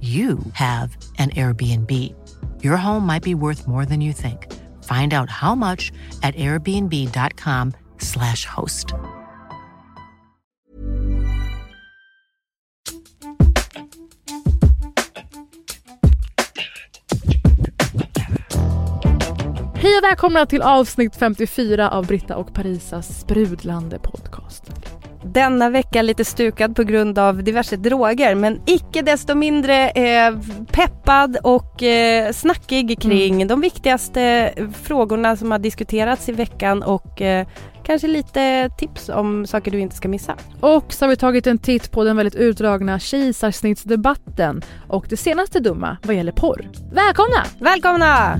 you have an Airbnb. Your home might be worth more than you think. Find out how much at airbnb.com/slash host. Hej och välkomna till avsnitt 54 av Britta och Parisas sprudlande podcast. Denna vecka lite stukad på grund av diverse droger men icke desto mindre eh, peppad och eh, snackig kring mm. de viktigaste frågorna som har diskuterats i veckan och eh, kanske lite tips om saker du inte ska missa. Och så har vi tagit en titt på den väldigt utdragna kejsarsnittsdebatten och det senaste dumma vad gäller porr. Välkomna! Välkomna!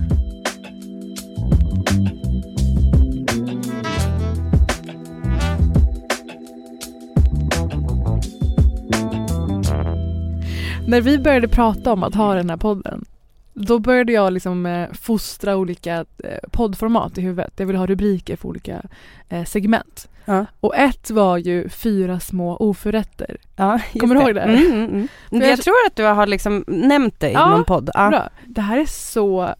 När vi började prata om att ha den här podden då började jag liksom eh, fostra olika eh, poddformat i huvudet. Jag ville ha rubriker för olika eh, segment. Ja. Och ett var ju fyra små oförrätter. Ja, Kommer du ihåg det? Mm, mm, mm. Jag, jag, tror att du har liksom nämnt det i ja, någon podd. Ja, bra. Det här är så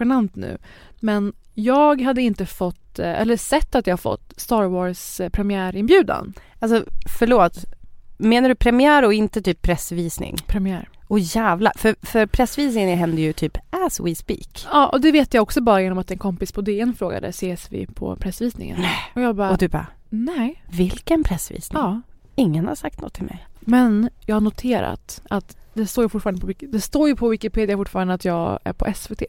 genant nu. Men jag hade inte fått, eller sett att jag fått Star Wars premiärinbjudan. Alltså förlåt, Menar du premiär och inte typ pressvisning? Premiär. Och jävla för, för pressvisningen händer ju typ as we speak. Ja, och det vet jag också bara genom att en kompis på DN frågade ses vi på pressvisningen? Nej. Och jag bara... Och du bara? Nej. Vilken pressvisning? Ja. Ingen har sagt något till mig. Men jag har noterat att det står ju fortfarande på, det står ju på Wikipedia fortfarande att jag är på SVT.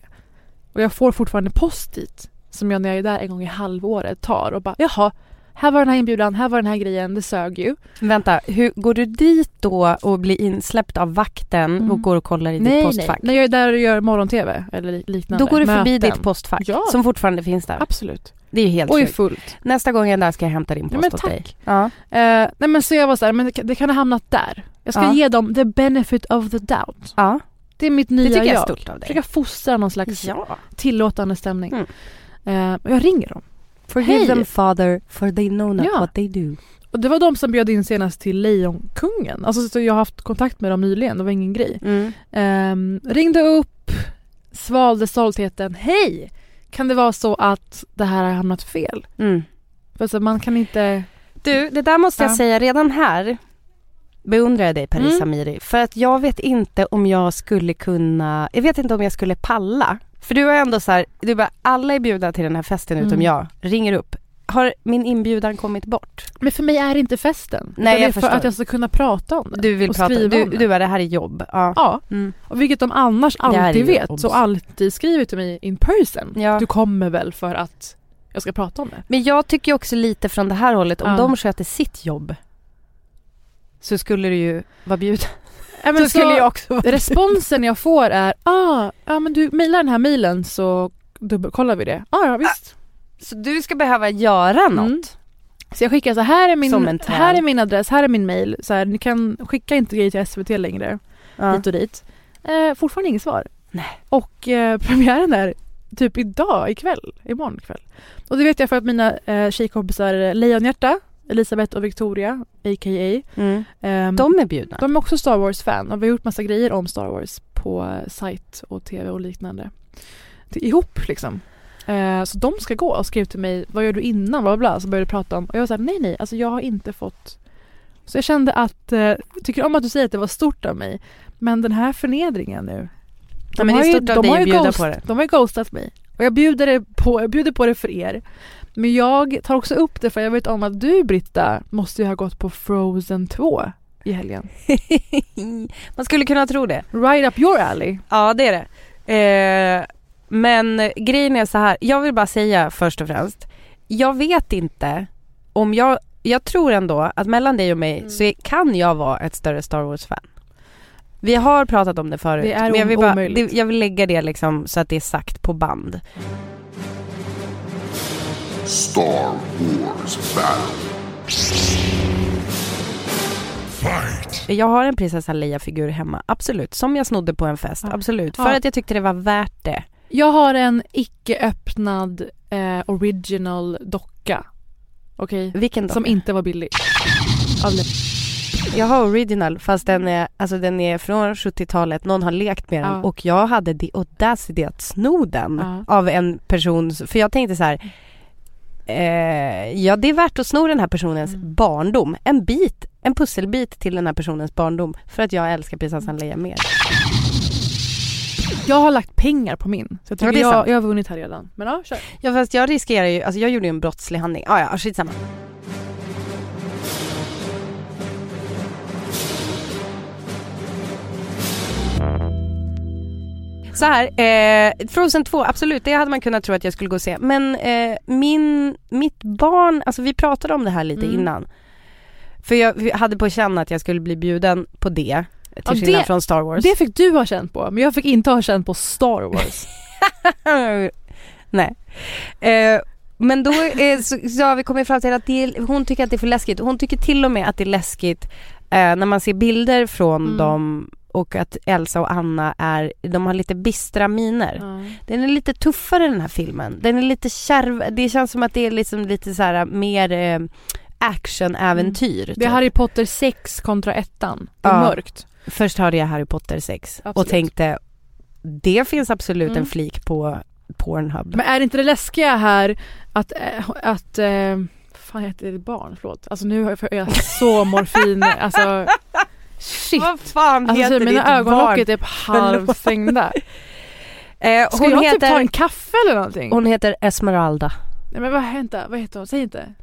Och jag får fortfarande post dit som jag när jag är där en gång i halvåret tar och bara jaha, här var den här inbjudan, här var den här grejen, det sög ju. Vänta, hur, går du dit då och blir insläppt av vakten mm. och går och kollar i nej, ditt postfack? Nej, när jag är där och gör morgon-tv eller liknande. Då går du förbi Möten. ditt postfack ja. som fortfarande finns där? Absolut. Det är helt Och är fullt. Nästa gång jag är där ska jag hämta din post ja, åt tack. dig. Ja. Uh, nej men så jag var så här, men det, det kan ha hamnat där. Jag ska ja. ge dem the benefit of the doubt. Ja. Det är mitt nya jag. Det tycker jag är stort av dig. Försöka fostra någon slags ja. tillåtande stämning. Mm. Uh, jag ringer dem. Forgive Hej. them father for they know not ja. what they do. Och det var de som bjöd in senast till Lejonkungen. Alltså så jag har haft kontakt med dem nyligen, det var ingen grej. Mm. Um, ringde upp, svalde stoltheten. Hej! Kan det vara så att det här har hamnat fel? Mm. För så man kan inte... Du, det där måste jag säga redan här beundrar jag dig Paris mm. Amiri. För att jag vet inte om jag skulle kunna, jag vet inte om jag skulle palla för du har ändå så här, du bara, alla är bjudna till den här festen utom mm. jag. Ringer upp. Har min inbjudan kommit bort? Men för mig är det inte festen. Nej, jag för förstår. att jag ska kunna prata om det. Du vill och prata, skriva du, om det. du är det här är jobb. Ja. ja. Mm. Och vilket de annars alltid vet obs. och alltid skriver till mig in person. Ja. Du kommer väl för att jag ska prata om det. Men jag tycker också lite från det här hållet, om ja. de sköter sitt jobb så skulle du ju vara bjuden. Men så, skulle jag också Responsen jag får är ah, ja men du mejlar den här mejlen så dubbelkollar vi det. Ah, ja visst. Så du ska behöva göra mm. något? Mm. Så jag skickar så här är min, här är min adress, här är min mail. Så här, ni kan skicka inte grejer till SVT längre. Ja. Hit och dit. Eh, fortfarande inget svar. Nej. Och eh, premiären är typ idag, ikväll, imorgon kväll. Och det vet jag för att mina eh, tjejkompisar Lejonhjärta Elisabeth och Victoria, a.k.a. Mm. Um, de är bjudna? De är också Star Wars-fan och vi har gjort massa grejer om Star Wars på sajt och tv och liknande. Ihop liksom. Uh, så de ska gå och skrev till mig, vad gör du innan? Bla, bla, Så började vi prata om och jag var såhär, nej nej, alltså jag har inte fått så jag kände att, uh, tycker om att du säger att det var stort av mig Men den här förnedringen nu. Ja, har ju- har ju ghost. De har ju ghostat mig. Och jag bjuder, det på, jag bjuder på det för er. Men jag tar också upp det för jag vet om att du Britta måste ju ha gått på Frozen 2 i helgen. Man skulle kunna tro det. Right up your alley. Ja det är det. Eh, men grejen är så här, jag vill bara säga först och främst. Jag vet inte om jag, jag tror ändå att mellan dig och mig Mm. så kan jag vara ett större Star Wars-fan. Vi har pratat om det förut. Det är men jag vill, bara, det, jag vill lägga det liksom så att det är sagt på band. Star Wars Battle. Jag har en prinsessa Leia-figur hemma, absolut. Som jag snodde på en fest, Ja. absolut. För Ja. att jag tyckte det var värt det. Jag har en icke öppnad eh, original docka. Okej? Vilken Som docka? inte var billig. Av Le- Jag har original fast den är, alltså den är från 70-talet, någon har lekt med den Ja. och jag hade the audacity att sno den Ja. av en person, för jag tänkte så här. Eh, ja det är värt att sno den här personens Mm. barndom, en bit, en pusselbit till den här personens barndom för att jag älskar prinsessan Leia mer. Jag har lagt pengar på min. Så jag Ja, tycker är jag, jag har vunnit här redan. Men ja, kör. Ja fast jag riskerar ju, alltså jag gjorde ju en brottslig handling, ah, ja skitsamma. Så här, eh, Frozen 2, absolut det hade man kunnat tro att jag skulle gå och se. Men eh, min, mitt barn, alltså vi pratade om det här lite Mm. innan. För jag hade på känn att jag skulle bli bjuden på det, till Ja, skillnad det- från Star Wars. Det fick du ha känt på, men jag fick inte ha känt på Star Wars. Nej. Eh, men då eh, så, så har vi kommit fram till att det, är- hon tycker att det är för läskigt. Hon tycker till och med att det är läskigt eh, när man ser bilder från Mm. dem och att Elsa och Anna är, de har lite bistra miner. Den är lite tuffare den här filmen. Den är lite kärv, det känns som att det är liksom lite så här mer eh, actionäventyr. Det är typ. Harry Potter 6 kontra ettan. Det är Ja. mörkt. Först hörde jag Harry Potter 6 och tänkte det finns absolut Mm. en flik på Pornhub. Men är det inte det läskiga här att, eh, att eh, fan heter det barn? Förlåt. Alltså nu har jag så morfin, alltså shit. Vad fan Alltså heter typ, ditt mina ögonlock är typ halvstängda. Eh, Ska hon, jag heter, typ ta en kaffe eller någonting? hon heter Esmeralda. Nej men vad händer? Vad heter hon? Säg inte.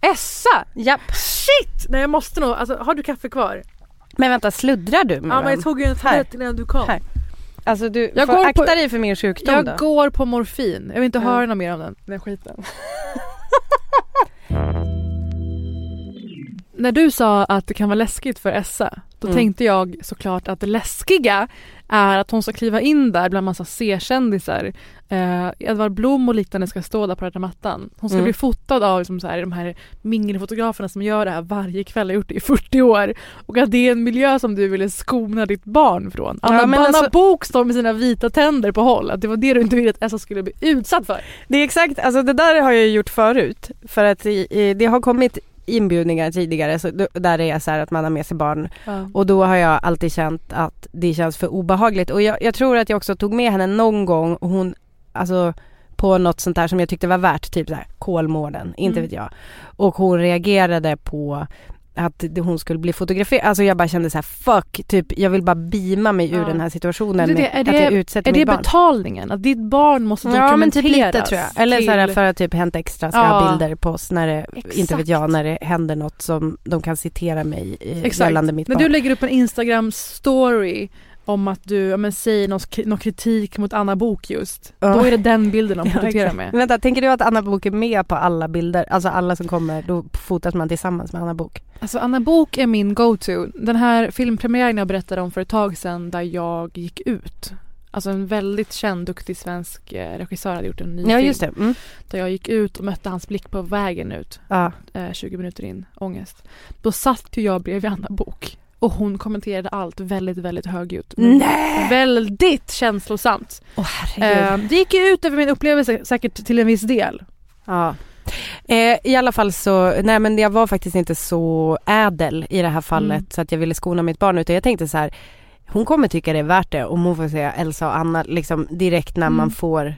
Essa! Japp. Shit! Nej jag måste nog, alltså har du kaffe kvar? Men vänta, sluddrar du med Ja men jag tog ju en tablett innan du kom. Här. Alltså du Jag får går akta på- dig för min sjukdom Jag då. går på morfin. Jag vill inte Ja. höra något mer om den, den skiten. När du sa att det kan vara läskigt för Essa, då Mm. tänkte jag såklart att det läskiga är att hon ska kliva in där bland massa C-kändisar. Eh, Edvard Blom och liknande ska stå där på röda mattan. Hon ska Mm. bli fotad av liksom så här, de här mingelfotograferna som gör det här varje kväll, har gjort det i 40 år. Och att det är en miljö som du ville skona ditt barn från. Anna, Ja, men Anna alltså- Bok står med sina vita tänder på håll. Att det var det du inte ville att Essa skulle bli utsatt för. Det är exakt, alltså det där har jag gjort förut. För att i, det har kommit inbjudningar tidigare så, där det är så här att man har med sig barn. Och då har jag alltid känt att det känns för obehagligt. Och jag, jag tror att jag också tog med henne någon gång och hon, alltså på något sånt där som jag tyckte var värt, typ så här Kolmården, inte Mm. vet jag. Och hon reagerade på att hon skulle bli fotograferad. Alltså jag bara kände så här: fuck, typ jag vill bara beama mig ur Ja. den här situationen Det är det- med är att det- jag utsätter Är det barn. betalningen? Att ditt barn måste Ja men dokumenteras? typ lite tror jag. Eller så här till- för att typ Hänt Extra ska Ja. ha bilder på oss när det, inte Exakt. vet jag, när det händer något som de kan citera mig i, Exakt. gällande mitt När barn. du lägger upp en Instagram story om att du ja, men, säger något, något kritik mot Anna Bok just. Ja. Då är det den bilden de Ja, porträtterar exakt. med. Men vänta, tänker du att Anna Bok är med på alla bilder? Alltså alla som kommer, då fotas man tillsammans med Anna Bok. Alltså Anna Bok är min go-to. Den här filmpremiären jag berättade om för ett tag sedan där jag gick ut. Alltså en väldigt känd, duktig svensk eh, regissör hade gjort en ny Ja film. just det. Mm. Där jag gick ut och mötte hans blick på vägen ut. Ja. eh, 20 minuter in, ångest. Då satt ju jag bredvid Anna Bok och hon kommenterade allt väldigt, väldigt högljutt. Nej! Väldigt känslosamt. Åh herregud. Eh, det gick ju ut över min upplevelse säkert till en viss del. Ja. Eh, I alla fall så, nej men jag var faktiskt inte så ädel i det här fallet Mm. så att jag ville skona mitt barn utan jag tänkte så här hon kommer tycka det är värt det om hon får se Elsa och Anna liksom direkt när Mm. man får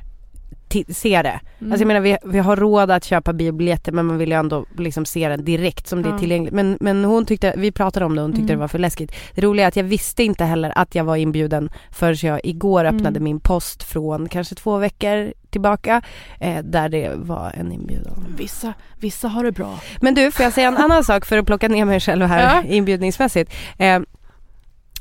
se det. Mm. Alltså jag menar vi, vi har råd att köpa biobiljetter men man vill ju ändå liksom se den direkt som det är tillgängligt. Men, men hon tyckte, vi pratade om det och hon tyckte Mm. det var för läskigt. Det roliga är att jag visste inte heller att jag var inbjuden förrän jag igår öppnade Mm. min post från kanske två veckor tillbaka eh, där det var en inbjudan. Vissa, vissa har det bra. Men du, får jag säga en annan sak för att plocka ner mig själv här Ja. inbjudningsmässigt. Eh,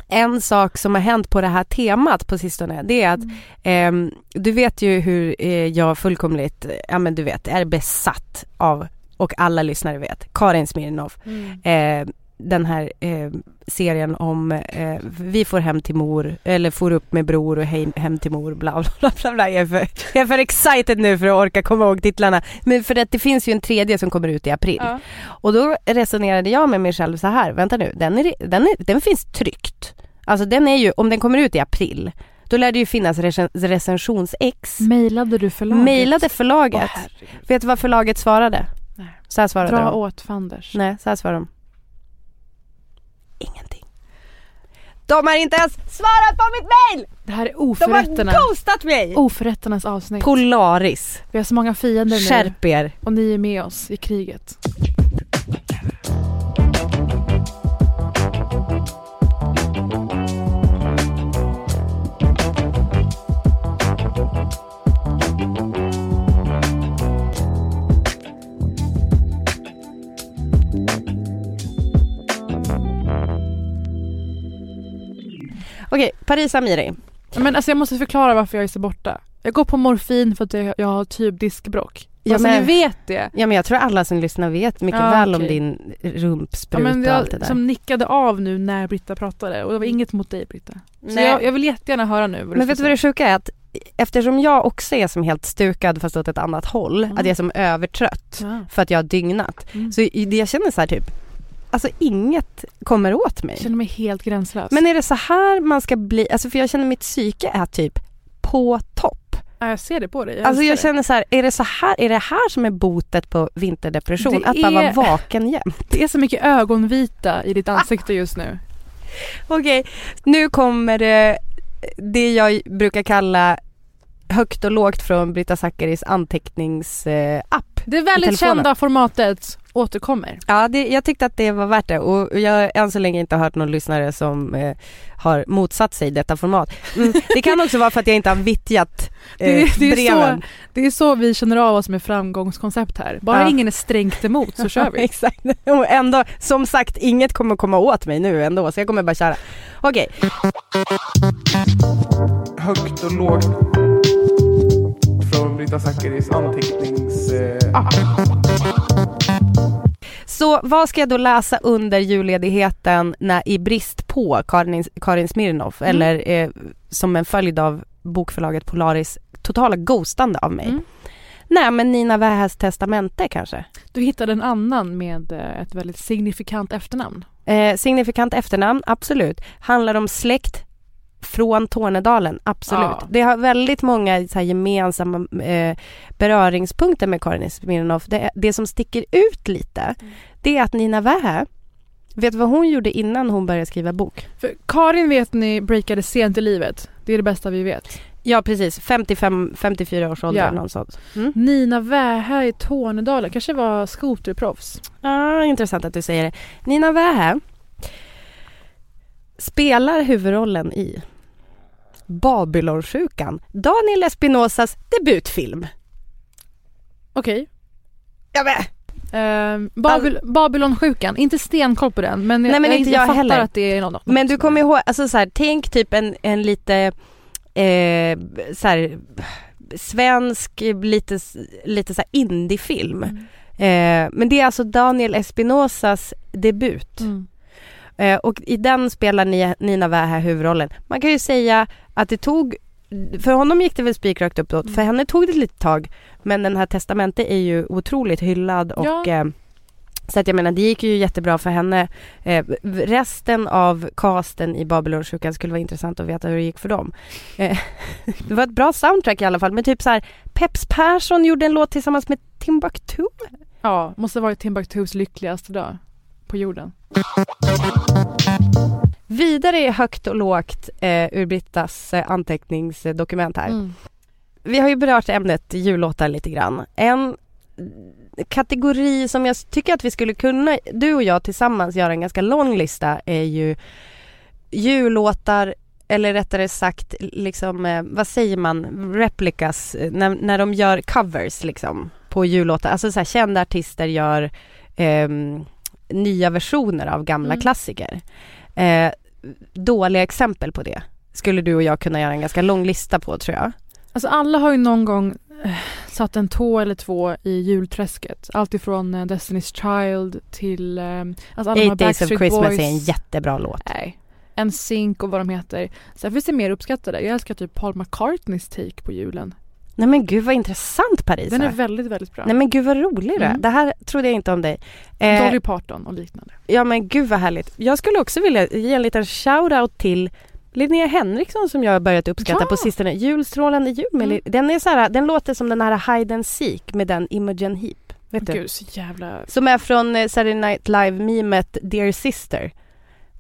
en sak som har hänt på det här temat på sistone det är att ehm, du vet ju hur eh, jag fullkomligt, ja men du vet, är besatt av och alla lyssnare vet, Karin Smirnoff. Eh, den här eh, serien om eh, vi får hem till mor eller får upp med bror och hem, hem till mor bla bla bla bla. Jag är, för, jag är för excited nu för att orka komma ihåg titlarna. Men för att det finns ju en tredje som kommer ut i april. Ja. Och då resonerade jag med mig själv så här, vänta nu, den, är, den, är, den finns tryckt. Alltså den är ju, om den kommer ut i april, då lär det ju finnas recen, recensionsex. Mailade du förlaget? Mailade förlaget. Åh. Vet du vad förlaget svarade? Nej. Så här svarade Dra de. åt fanders. Nej, så här svarade de. Ingenting. De har inte ens svarat på mitt mail! Det här är De har oförrätterna. ghostat mig! Oförrätternas avsnitt. Polaris, Vi har så många fiender nu. skärp er. Och ni är med oss i kriget. Okej, Paris Amiri. Men alltså jag måste förklara varför jag är så borta. Jag går på morfin för att jag, jag har typ diskbråck. Ja, alltså men- ni vet det. Ja men jag tror alla som lyssnar vet mycket Ja, väl om okej. din Ja, rumpspruta men och allt det jag där. som nickade av nu när Britta pratade och det var inget mot dig Britta. Så Nej. jag, jag vill jättegärna höra nu Men vet du vad det sjuka är? Att eftersom jag också är som helt stukad fast åt ett annat håll, Mm. att jag är som övertrött säga. för att jag har dygnat. Ja. Mm. Så det jag känner så här typ, alltså inget kommer åt mig. Jag känner mig helt gränslös. Men är det så här man ska bli, alltså för jag känner mitt psyke är typ på topp. ja, jag ser det på dig. Jag Alltså jag känner så här, är det så här, är det här som är botet på vinterdepression? Det Att bara vara är- vaken jämt? det. är så mycket ögonvita i ditt ansikte just nu. Okej, nu kommer det, det jag brukar kalla högt och lågt från Britta Zackaris anteckningsapp. Det väldigt telefonen. kända formatet återkommer. Ja, det, jag tyckte att det var värt det och jag har än så länge inte hört någon lyssnare som eh, har motsatt sig detta format. Mm, det kan också vara för att jag inte har vittjat eh, Det, är- det, är breven. så, det är så vi känner av oss med framgångskoncept här. Bara Ja. ingen är strängt emot så kör vi. Exakt. Och ändå, som sagt, inget kommer komma åt mig nu ändå så jag kommer bara köra. Okej, högt och lågt från Britta Zackaris anteckningsapp. Så vad ska jag då läsa under julledigheten när, i brist på Karin, Karin Smirnoff Mm. eller eh, som en följd av bokförlaget Polaris totala ghostande av mig? Mm. Nej men Nina Wähäs testamente kanske? Du hittade en annan med eh, ett väldigt signifikant efternamn. Eh, signifikant efternamn, absolut. Handlar om släkt från Tornedalen, absolut. Ja. Det har väldigt många så gemensamma eh, beröringspunkter med Karin Smirnoff. Det, det som sticker ut lite, Mm. det är att Nina Wähä, vet du vad hon gjorde innan hon började skriva bok? För Karin vet ni breakade sent i livet. Det är det bästa vi vet. Ja precis, 55-54 års ålder, Ja. någon sånt. Mm. Nina Wähä i Tornedalen kanske var skoterproffs. Ah, intressant att du säger det. Nina Wähä spelar huvudrollen i Babylonsjukan, Daniel Espinosas debutfilm. Okej. Ja, men, Ehm, Babyl- Babylonsjukan, inte stenkoll på den men, Nej, men inte jag fattar heller. att det är något. men du kommer ihåg, alltså så här, tänk typ en, en lite eh, så här, svensk, lite, lite så här indiefilm. Mm. Eh, men det är alltså Daniel Espinosas debut. Mm. Eh, och i den spelar Ni- Nina Wähä huvudrollen. Man kan ju säga att det tog, för honom gick det väl spikrakt uppåt, för henne tog det ett litet tag. Men den här testamentet är ju otroligt hyllad och Ja. eh, så att jag menar det gick ju jättebra för henne. Eh, resten av casten i Babylonsjukan skulle vara intressant att veta hur det gick för dem. Eh, det var ett bra soundtrack i alla fall men typ så här Peps Persson gjorde en låt tillsammans med Timbuktu. Ja, måste varit Timbuktus lyckligaste dag på jorden. Vidare är högt och lågt eh, ur Brittas eh, anteckningsdokument här. Mm. vi har ju berört ämnet jullåtar lite grann. En kategori som jag tycker att vi skulle kunna, du och jag tillsammans göra en ganska lång lista är ju jullåtar eller rättare sagt liksom, eh, vad säger man, replicas, eh, när, när de gör covers liksom på jullåtar. Alltså så här, kända artister gör eh, nya versioner av gamla Mm. klassiker. Eh, dåliga exempel på det skulle du och jag kunna göra en ganska lång lista på tror jag. Alltså alla har ju någon gång eh, satt en tå eller två i julträsket. Allt ifrån eh, Destiny's Child till eh, alltså alla Eight Days of Christmas Boys. är en jättebra låt. Nej. En Sync och vad de heter. Sen finns det mer uppskattade. Jag älskar typ Paul McCartneys take på julen. Nej men gud vad intressant Parisa. Den är väldigt, väldigt bra. Nej men gud vad rolig du. Mm. Det här trodde jag inte om dig. Eh, Dolly Parton och liknande. ja men gud vad härligt. Jag skulle också vilja ge en liten shout-out till Linnea Henriksson som jag har börjat uppskatta Ja. på sistone. Julstrålande jul med Mm. Den, är så här, den låter som den här Hide and Seek med den Imogen Heap. Vet du? Gud, så jävla... Som är från eh, Saturday Night Live-memet Dear Sister.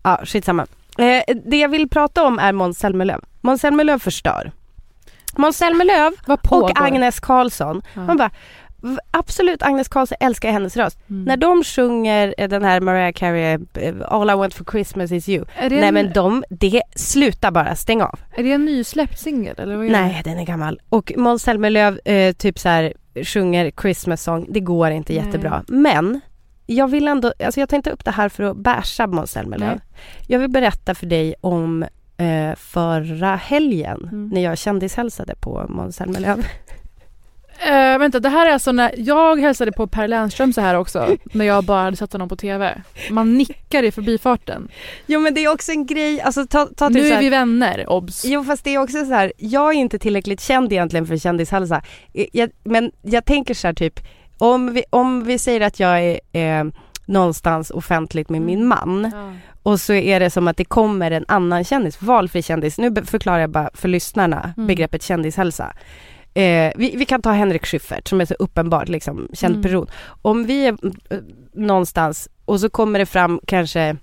Ja, skitsamma. Eh, det jag vill prata om är Måns Zelmerlöw. Måns Zelmerlöw förstör. Måns Zelmerlöw och Agnes Karlsson. Ja. Man bara, absolut Agnes Karlsson älskar hennes röst. Mm. När de sjunger eh, den här Mariah Carey, eh, All I want for Christmas is you. Nej en, men de, det, sluta bara, stäng av. är det en nysläppt singel eller vad är Nej den är gammal. Och Måns Zelmerlöw eh, typ så här sjunger Christmas song, det går inte Nej. jättebra. Men jag vill ändå, alltså jag tar inte upp det här för att basha Måns Zelmerlöw. Jag vill berätta för dig om eh, förra helgen Mm. när jag kändishälsade på Måns Zelmerlöw. Eh, vänta, det här är alltså när jag hälsade på Per Lernström så här också. när jag bara hade sett honom på TV. Man nickar i förbifarten. Jo men det är också en grej, alltså ta, ta Nu till så är här, vi vänner, obs. Jo fast det är också så här, jag är inte tillräckligt känd egentligen för kändishälsa. Eh, Jag, men jag tänker så här typ, om vi, om vi säger att jag är eh, någonstans offentligt med min man Ja. och så är det som att det kommer en annan kändis, valfri kändis. Nu förklarar jag bara för lyssnarna Mm. begreppet kändishälsa. Eh, vi, vi kan ta Henrik Schyffert som är så uppenbart liksom, känd Mm. person. Om vi är eh, någonstans och så kommer det fram kanske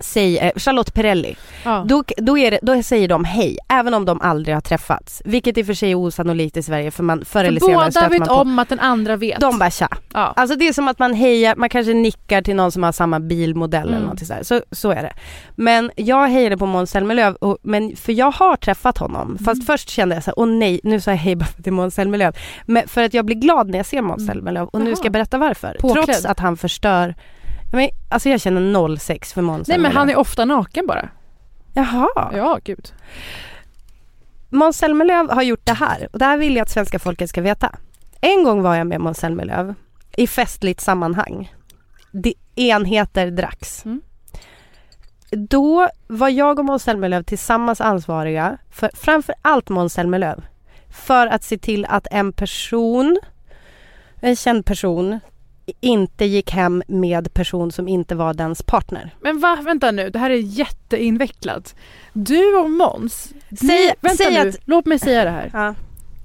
Säg eh, Charlotte Perrelli. Ja. Då, då, det, då säger de hej, även om de aldrig har träffats. Vilket i och för sig är osannolikt i Sverige för man förr eller För senare båda vet man på. om att den andra vet. De bara tja. ja. Alltså det är som att man hejar, man kanske nickar till någon som har samma bilmodell eller Mm. något sådär. Så, så är det. Men jag hejade på Måns Zelmerlöw, men för jag har träffat honom. Fast Mm. först kände jag så här, åh nej, nu sa jag hej bara är Måns Zelmerlöw. Men för att jag blir glad när jag ser Måns Mm. Zelmerlöw och nu Jaha. ska jag berätta varför. Påklädd. Trots att han förstör men, alltså jag känner noll sex för Måns Nej men han är ofta naken bara. Jaha. Ja, gud. Måns Zelmerlöw har gjort det här och det här vill jag att svenska folket ska veta. En gång var jag med Måns Zelmerlöw i festligt sammanhang. Det, enheter dracks. Mm. Då var jag och Måns Zelmerlöw tillsammans ansvariga för framför allt Måns Zelmerlöw. För att se till att en person, en känd person, inte gick hem med person som inte var dens partner. Men va, vänta nu, det här är jätteinvecklat. Du och Måns, Säg- ni, vänta säg nu, att- låt mig säga det här. Ja.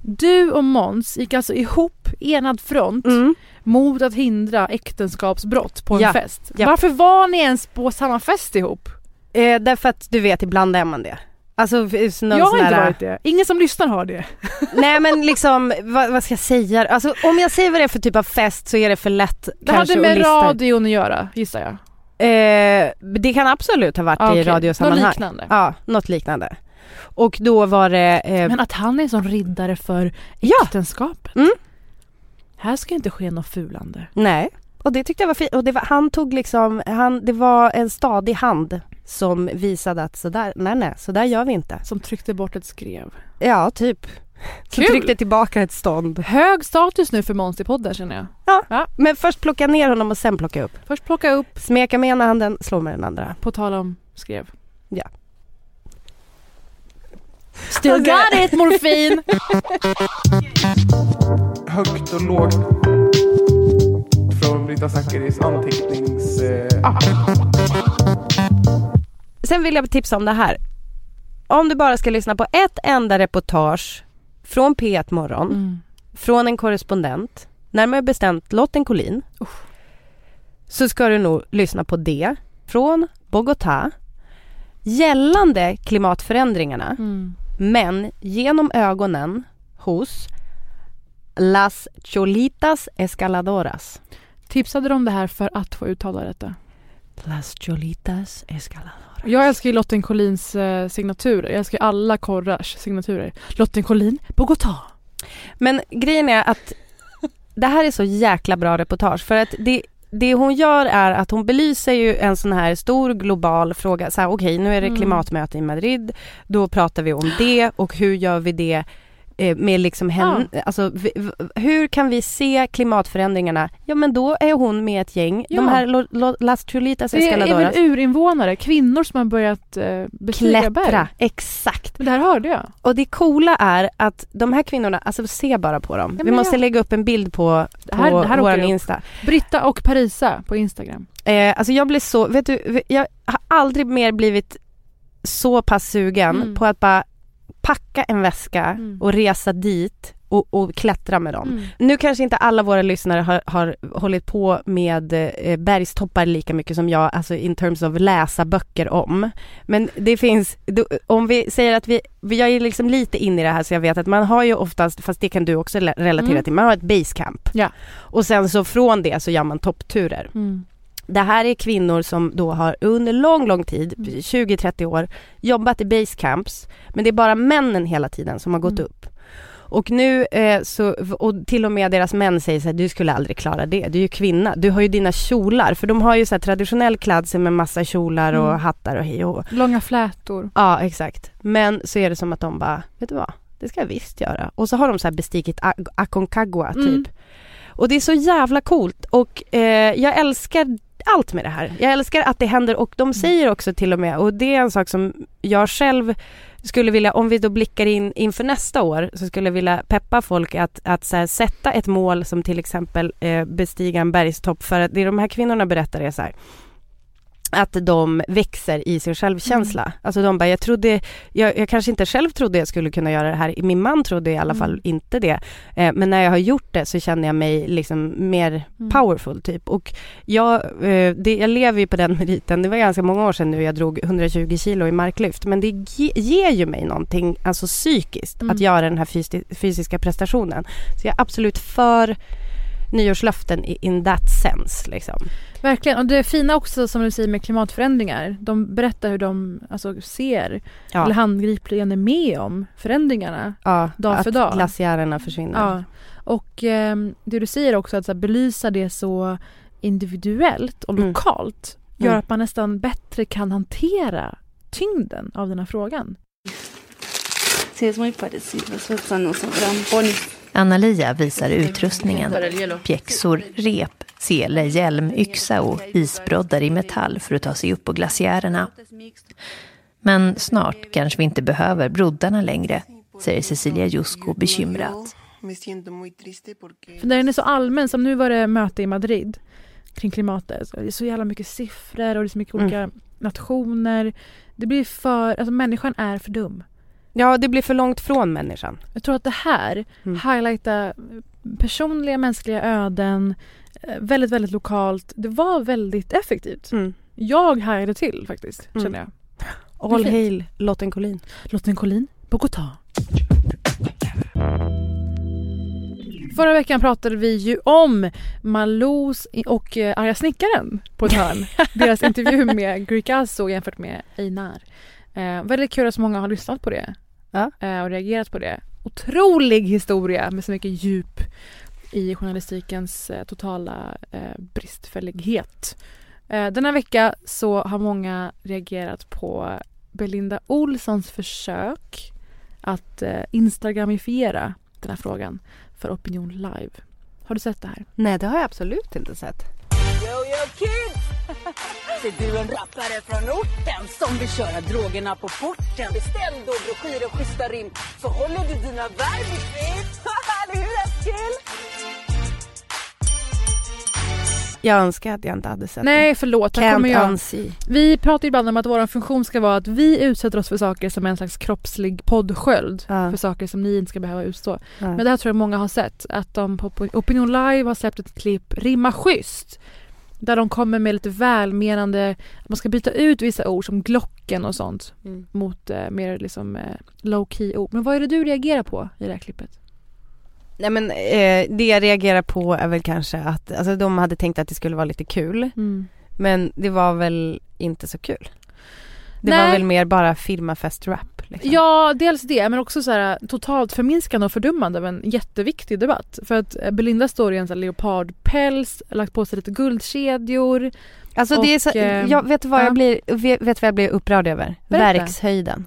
Du och Måns gick alltså ihop, enad front, Mm. mot att hindra äktenskapsbrott på en Ja, fest. ja. Varför var ni ens på samma fest ihop? Eh, därför att du vet, ibland är man det. Alltså, någon jag har inte varit det. Ingen som lyssnar har det. Nej men liksom, vad, vad ska jag säga? Alltså om jag säger vad det är för typ av fest så är det för lätt Det kanske hade med att radion att göra, gissar jag. Eh, det kan absolut ha varit Ah, i okej. radiosammanhang. Något liknande. Ja, något liknande. Och då var det... Eh, Men att han är en sån riddare för Ja. äktenskapet. Mm. Här ska inte ske något fulande. nej. Och det tyckte jag var fint. Och det var, han tog liksom, han, det var en stadig hand som visade att sådär, nej nej, sådär gör vi inte. Som tryckte bort ett skrev. Ja, typ. Som Kul. tryckte tillbaka ett stånd. Hög status nu för Måns i podden känner jag. Men först plocka ner honom och sen plocka upp. Först plocka upp, Smeka med ena handen, slå med den andra. på tal om skrev. Ja. Still Alltså- got it morfin! Högt och lågt. Från Brita Zackaris anteckningsapp. Sen vill jag tipsa om det här. Om du bara ska lyssna på ett enda reportage från P1 Morgon, Mm. från en korrespondent, närmare bestämt Lotten Collin, så ska du nog lyssna på det från Bogotá gällande klimatförändringarna, Mm. men genom ögonen hos Las Cholitas Escaladoras. Tipsade de det här för att få uttala detta? Las Cholitas Escaladoras. Jag älskar ju Lotten Collins eh, signaturer. Jag älskar alla korrars signaturer. Lotten Collin, Bogotá. Men grejen är att det här är så jäkla bra reportage för att det, det hon gör är att hon belyser ju en sån här stor global fråga. Så här, okej, nu är det Mm. klimatmöte i Madrid. Då pratar vi om det och hur gör vi det med liksom henne, alltså v- v- hur kan vi se klimatförändringarna? Ja men då är hon med ett gäng, Ja. de här Las Chulitas Det är, Escaladoras, väl urinvånare, kvinnor som har börjat eh, bestiga berg. klättra, exakt. Men det här hörde jag. Och det coola är att de här kvinnorna, alltså se bara på dem. Ja, vi måste ja. lägga upp en bild på, på här- här upp. Insta. Britta och Parisa på Instagram. Eh, alltså jag blir så, vet du, jag har aldrig mer blivit så pass sugen Mm. på att bara packa en väska Mm. och resa dit och, och klättra med dem. Mm. Nu kanske inte alla våra lyssnare har, har hållit på med eh, bergstoppar lika mycket som jag, alltså in terms of läsa böcker om. Men det finns, då, om vi säger att vi, jag är liksom lite inne i det här så jag vet att man har ju oftast, fast det kan du också relatera Mm. till, man har ett basecamp. Ja. Och sen så från det så gör man toppturer. Mm. Det här är kvinnor som då har under lång, lång tid, Mm. 20-30 år, jobbat i basecamps. Men det är bara männen hela tiden som har gått Mm. upp. Och nu eh, så, och till och med deras män säger så här, du skulle aldrig klara det, du är ju kvinna, du har ju dina kjolar. För de har ju så här traditionell klädsel med massa kjolar och Mm. hattar och hej och. Långa flätor. Ja, exakt. Men så är det som att de bara, vet du vad, det ska jag visst göra. Och så har de så här bestigit Aconcagua typ. Mm. Och det är så jävla coolt och eh, jag älskar allt med det här. Jag älskar att det händer och de säger också till och med, och det är en sak som jag själv skulle vilja, om vi då blickar in inför nästa år, så skulle jag vilja peppa folk att, att så här, sätta ett mål som till exempel eh, bestiga en bergstopp för att det de här kvinnorna berättar är så här att de växer i sin självkänsla. Mm. Alltså de bara, jag trodde, jag, jag kanske inte själv trodde jag skulle kunna göra det här. Min man trodde i alla Mm. fall inte det. Eh, men när jag har gjort det så känner jag mig liksom mer Mm. powerful typ. Och jag, eh, det, jag lever ju på den meriten. Det var ganska många år sedan nu jag drog 120 kilo i marklyft. Men det ge, ger ju mig någonting, alltså psykiskt, Mm. att göra den här fysi- fysiska prestationen. Så jag är absolut för nyårslöften i- in that sense liksom. Verkligen. Och det fina också som du säger med klimatförändringar. De berättar hur de alltså, ser Ja. eller handgripligen är med om förändringarna. Ja, Dag att för dag. glaciärerna försvinner. Ja. Och ehm, det du säger också att så här, belysa det så individuellt och Mm. lokalt gör Mm. att man nästan bättre kan hantera tyngden av den här frågan. Sí, es muy parecido. Son unos rampones. Anna-Lia visar utrustningen. Pjäxor, rep, sele, hjälm, yxa och isbroddar i metall för att ta sig upp på glaciärerna. Men snart kanske vi inte behöver broddarna längre, säger Cecilia Jusko bekymrat. För när den är så allmän, som nu var det möte i Madrid kring klimatet. Så det är så jävla mycket siffror och det är så mycket Mm. olika nationer. Det blir för, alltså människan är för dum. Ja, det blir för långt från människan. Jag tror att det här Mm. highlighta personliga mänskliga öden eh, väldigt, väldigt lokalt. Det var väldigt effektivt. Mm. Jag hajade till faktiskt, Mm. känner jag. All hail Lotten Collin. Lotten Collin, Bogotá. Förra veckan pratade vi ju om Malous och eh, Arga snickaren på ett hörn. Deras intervju med Greekazo jämfört med Einar. Eh, väldigt kul att så många har lyssnat på det. Ja. Eh, och reagerat på det. Otrolig historia med så mycket djup i journalistikens eh, totala eh, bristfällighet. Denna vecka så har många reagerat på Belinda Olssons försök att instagramifiera den här frågan för Opinion Live. Har du sett det här? Nej, det har jag absolut inte sett. Yo, yo! Ser du en rappare från orten som vill köra drogerna på porten? Beställ då broschyrer och schyssta rim så håller du dina verb i fritt. Eller hur Eskil? Jag önskar att jag inte hade sett Nej förlåt, här kommer jag. unsee. Vi pratar ibland om att vår funktion ska vara att vi utsätter oss för saker som en slags kroppslig poddsköld. Ja. För saker som ni inte ska behöva utstå. Ja. Men det här tror jag många har sett. Att de på Opinion Live har släppt ett klipp, Rimma schysst. Där de kommer med lite välmenande, att man ska byta ut vissa ord som Glocken och sånt Mm. mot eh, mer liksom eh, low key ord. Men vad är det du reagerar på i det här klippet? Nej men eh, det jag reagerar på är väl kanske att, alltså de hade tänkt att det skulle vara lite kul. Mm. Men det var väl inte så kul. Det Nej. var väl mer bara filmafest-rap. Liksom. Ja, dels det, men också så här, totalt förminskande och fördummande av en jätteviktig debatt. För att eh, Belinda står i en så här leopardpäls, lagt på sig lite guldkedjor. Alltså det är så, Och, eh, jag vet vad ja. jag blir, vet, vet vad jag blir upprörd över? Berätta. Verkshöjden.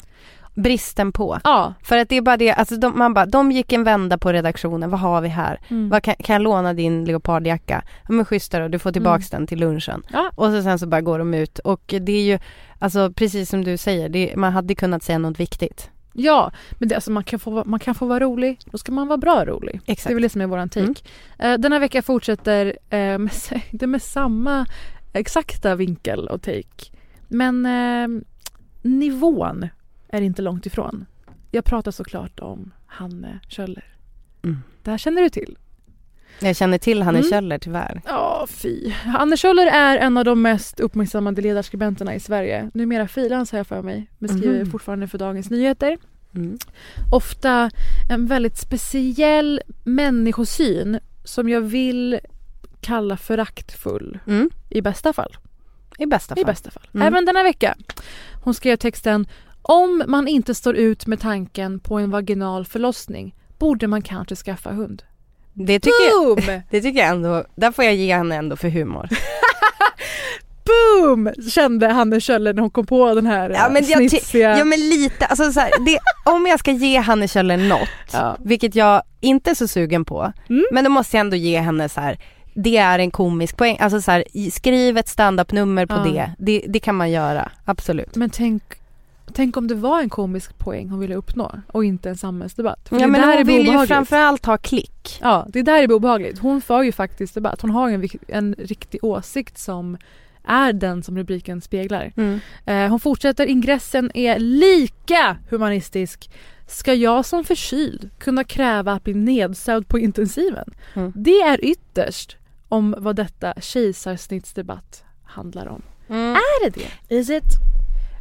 Bristen på. Ja. För att det är bara det, alltså de, man bara, de gick en vända på redaktionen, vad har vi här? Mm. Vad kan, kan jag låna din leopardjacka? Ja men schysst då, du får tillbaks den till lunchen. Ja. Och så sen så bara går de ut och det är ju, alltså precis som du säger, det, man hade kunnat säga något viktigt. Ja, men det, alltså man, kan få, man kan få vara rolig, då ska man vara bra rolig. Exakt. Det är väl det som är våran take. Mm. Eh, den här veckan fortsätter eh, med, med samma exakta vinkel och take. Men eh, nivån är inte långt ifrån. Jag pratar såklart om Hanne Kjöller. Mm. Det här känner du till? Jag känner till Hanne Mm. Kjöller tyvärr. Ja, fy. Hanne Kjöller är en av de mest uppmärksammade ledarskribenterna i Sverige. Numera frilans har jag för mig, men skriver Mhm. fortfarande för Dagens Nyheter. Mm. ofta en väldigt speciell människosyn som jag vill kalla föraktfull Mm. i bästa fall. I bästa fall. I bästa fall. Mm. Även denna vecka. Hon skrev texten Om man inte står ut med tanken på en vaginal förlossning borde man kanske skaffa hund. Det tycker, jag, Boom! det tycker jag ändå, där får jag ge henne ändå för humor. Boom! Kände Hanne Kjöller när hon kom på den här Ja, men jag snitsiga... Ja men lite, alltså så här, det, om jag ska ge Hanne Kjöller något, Ja. vilket jag inte är så sugen på, Mm. men då måste jag ändå ge henne så här. Det är en komisk poäng, alltså så här, skriv ett standup-nummer på Ja. det. det, det kan man göra, absolut. Men tänk, tänk om det var en komisk poäng hon ville uppnå och inte en samhällsdebatt. För Ja men där hon vill ju framförallt ha klick. Ja, det där är obehagligt. Hon för ju faktiskt debatt. Hon har ju en, en riktig åsikt som är den som rubriken speglar. Mm. Eh, hon fortsätter, ingressen är lika humanistisk. Ska jag som förkyld kunna kräva att bli nedsövd på intensiven? Mm. Det är ytterst om vad detta kejsarsnittsdebatt handlar om. Mm. Är det det? Is it?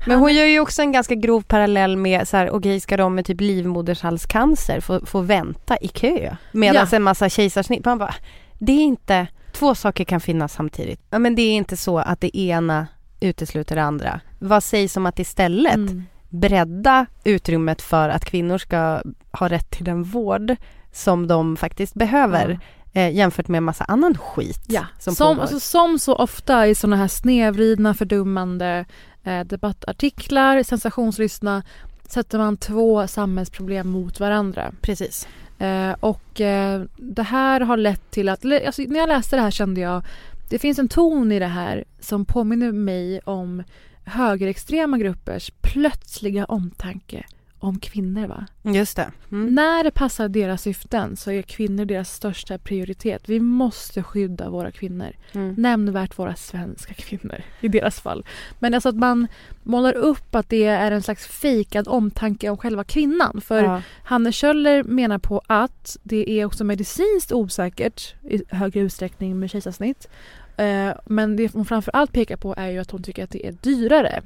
Men hon gör ju också en ganska grov parallell med så här, okej ska de med typ livmodershalscancer få, få vänta i kö? Medan Ja. en massa kejsarsnitt, man bara, det är inte, två saker kan finnas samtidigt. Ja men det är inte så att det ena utesluter det andra. Vad sägs om att istället Mm. bredda utrymmet för att kvinnor ska ha rätt till den vård som de faktiskt behöver eh, jämfört med en massa annan skit Ja, som, som, alltså, som så ofta i såna här snedvridna, fördummande eh, debattartiklar, sensationslystna, sätter man två samhällsproblem mot varandra. Precis. Eh, och eh, det här har lett till att, alltså, när jag läste det här kände jag, det finns en ton i det här som påminner mig om högerextrema gruppers plötsliga omtanke om kvinnor. Va? Just det. Mm. När det passar deras syften så är kvinnor deras största prioritet. Vi måste skydda våra kvinnor. Mm. Nämnvärt våra svenska kvinnor i deras fall. Men alltså att man målar upp att det är en slags fejkad omtanke om själva kvinnan. För Ja. Hanne Kjöller menar på att det är också medicinskt osäkert i högre utsträckning med kejsarsnitt. Eh, Men det hon framförallt pekar på är ju att hon tycker att det är dyrare.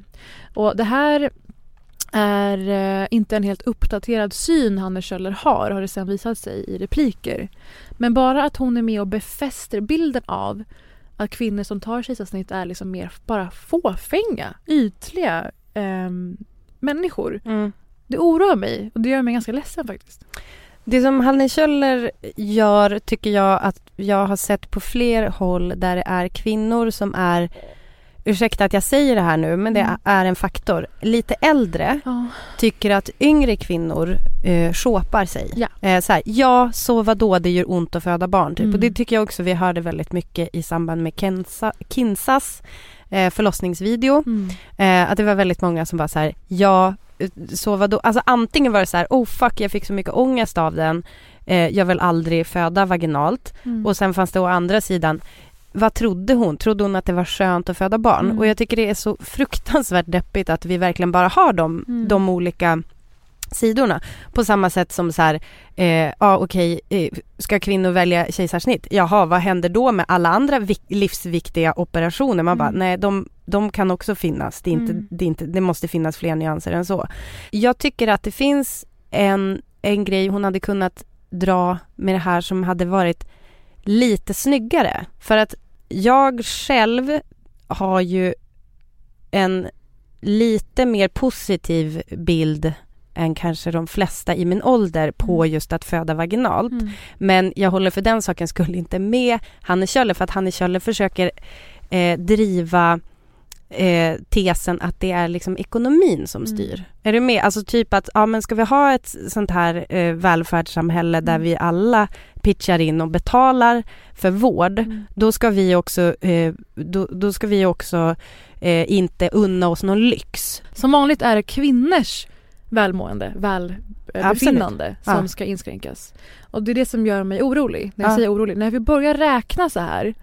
Och det här är eh, inte en helt uppdaterad syn Hanne Kjöller har, har det sen visat sig i repliker. Men bara att hon är med och befäster bilden av att kvinnor som tar kejsarsnitt är liksom mer bara fåfänga, ytliga ehm, människor. Mm. Det oroar mig och det gör mig ganska ledsen faktiskt. Det som Hanne Kjöller gör tycker jag att jag har sett på fler håll där det är kvinnor som är Ursäkta att jag säger det här nu men det Mm. är en faktor. Lite äldre Ja. tycker att yngre kvinnor eh, shopar sig. Ja. Eh, så här, ja, så vad då det gör ont att föda barn. Typ. Mm. Och det tycker jag också vi hörde väldigt mycket i samband med Kensa, Kinsas eh, förlossningsvideo. Mm. Eh, att det var väldigt många som bara så här, ja, eh, så vadå? Alltså antingen var det så här, oh fuck jag fick så mycket ångest av den, eh, jag vill aldrig föda vaginalt. Mm. Och sen fanns det å andra sidan, vad trodde hon? Trodde hon att det var skönt att föda barn? Mm. Och jag tycker det är så fruktansvärt deppigt att vi verkligen bara har de, Mm. de olika sidorna. På samma sätt som så här, eh, ja okej, eh, ska kvinnor välja kejsarsnitt? Jaha, vad händer då med alla andra vik- livsviktiga operationer? Man bara, Mm. nej de, de kan också finnas. Det, är inte, Mm. det, är inte, det måste finnas fler nyanser än så. Jag tycker att det finns en, en grej hon hade kunnat dra med det här som hade varit lite snyggare. För att jag själv har ju en lite mer positiv bild än kanske de flesta i min ålder på just att föda vaginalt. Mm. Men jag håller för den sakens skull inte med Hanne Kjöller för att Hanne Kjöller försöker eh, driva eh, tesen att det är liksom ekonomin som Mm. styr. Är du med? Alltså typ att, ja men ska vi ha ett sånt här eh, välfärdssamhälle där Mm. vi alla pitchar in och betalar för vård, Mm. då ska vi också, eh, då, då ska vi också eh, inte unna oss någon lyx. Som vanligt är det kvinnors välmående, välbefinnande som Ja. ska inskränkas. Och det är det som gör mig orolig. När jag Ja. säger orolig, när vi börjar räkna så här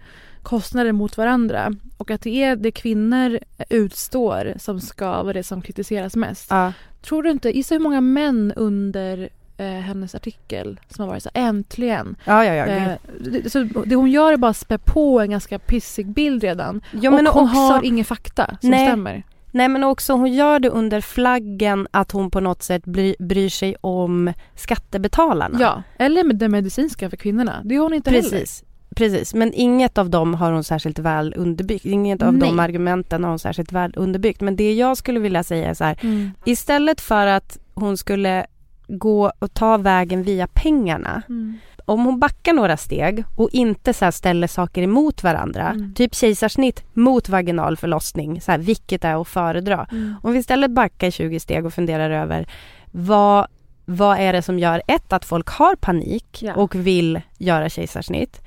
kostnader mot varandra och att det är det kvinnor utstår som ska vara det som kritiseras mest. Ja. Tror du inte, gissa hur många män under eh, hennes artikel som har varit så här, äntligen. Ja, ja, ja. Eh, det, så det hon gör är bara spä på en ganska pissig bild redan. ja men och hon också, har ingen fakta som Nej. stämmer. Nej men också hon gör det under flaggen att hon på något sätt bry, bryr sig om skattebetalarna. Ja, eller med det medicinska för kvinnorna. Det har hon inte heller. Precis. Precis, men inget av dem har hon särskilt väl underbyggt. Inget av Nej. de argumenten har hon särskilt väl underbyggt. Men det jag skulle vilja säga är så här, Mm. istället för att hon skulle gå och ta vägen via pengarna. Mm. Om hon backar några steg och inte så ställer saker emot varandra, Mm. typ kejsarsnitt mot vaginal förlossning, så här, vilket är att föredra. Mm. Om vi istället backar 20 steg och funderar över vad, vad är det som gör ett, att folk har panik Ja. och vill göra kejsarsnitt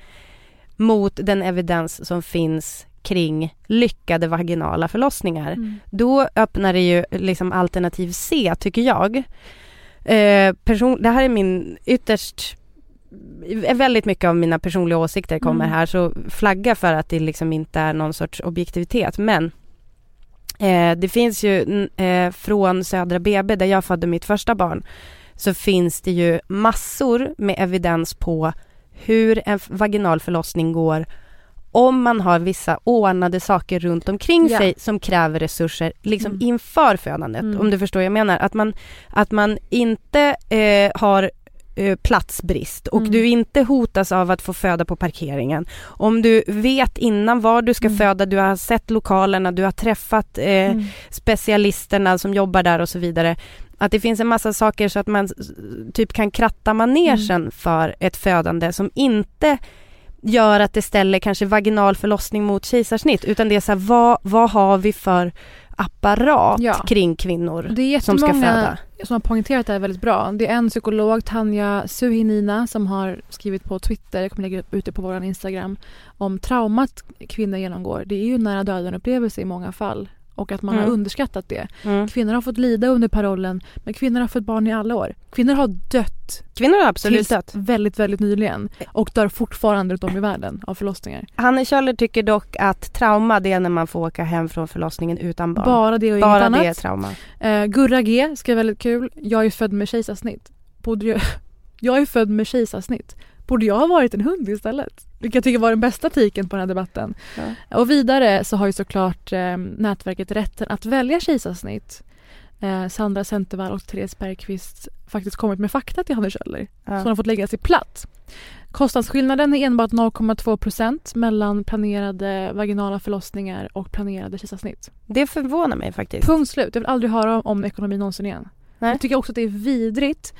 mot den evidens som finns kring lyckade vaginala förlossningar. Mm. Då öppnar det ju liksom alternativ C, tycker jag. Eh, person, det här är min ytterst väldigt mycket av mina personliga åsikter kommer Mm. här så flagga för att det liksom inte är någon sorts objektivitet men eh, det finns ju eh, från Södra BB där jag födde mitt första barn så finns det ju massor med evidens på hur en vaginal förlossning går om man har vissa ordnade saker runt omkring Ja. sig som kräver resurser liksom Mm. inför födandet. Mm. Om du förstår vad jag menar. Att man, att man inte eh, har eh, platsbrist och Mm. du inte hotas av att få föda på parkeringen. Om du vet innan var du ska Mm. föda, du har sett lokalerna, du har träffat eh, Mm. specialisterna som jobbar där och så vidare. Att det finns en massa saker så att man typ kan kratta manegen för ett födande som inte gör att det ställer kanske vaginal förlossning mot kejsarsnitt utan det är så här, vad, vad har vi för apparat Ja. kring kvinnor Det som ska föda? som har poängterat det här väldigt bra. Det är en psykolog, Tanja Suhinina, som har skrivit på Twitter, jag kommer lägga upp ute på vår Instagram, om traumat kvinnor genomgår. Det är ju nära döden upplevelse i många fall och att man har Mm. underskattat det. Mm. Kvinnor har fått lida under parollen, men kvinnor har fått barn i alla år. Kvinnor har dött Kvinnor har absolut tills dött. väldigt, väldigt nyligen och dör fortfarande runt om i världen av förlossningar. Hanne Kjöller tycker dock att trauma det är när man får åka hem från förlossningen utan barn. Bara det och Bara inget det är annat. trauma. Eh, Gurra G skrev väldigt kul. Jag är född med kejsarsnitt. Borde jag, jag är född med kejsarsnitt. Borde jag ha varit en hund istället? Vilket jag tycker var den bästa tiken på den här debatten. Och vidare så har ju såklart eh, nätverket Rätten att välja kejsarsnitt eh, Sandra Centervall och Therese Bergqvist faktiskt kommit med fakta till Hanne Kjöller. Ja. Som har fått lägga sig platt. Kostnadsskillnaden är enbart 0,2 procent mellan planerade vaginala förlossningar och planerade kejsarsnitt. Det förvånar mig faktiskt. Punkt slut. Jag vill aldrig höra om ekonomi någonsin igen. Nej. Jag tycker också att det är vidrigt.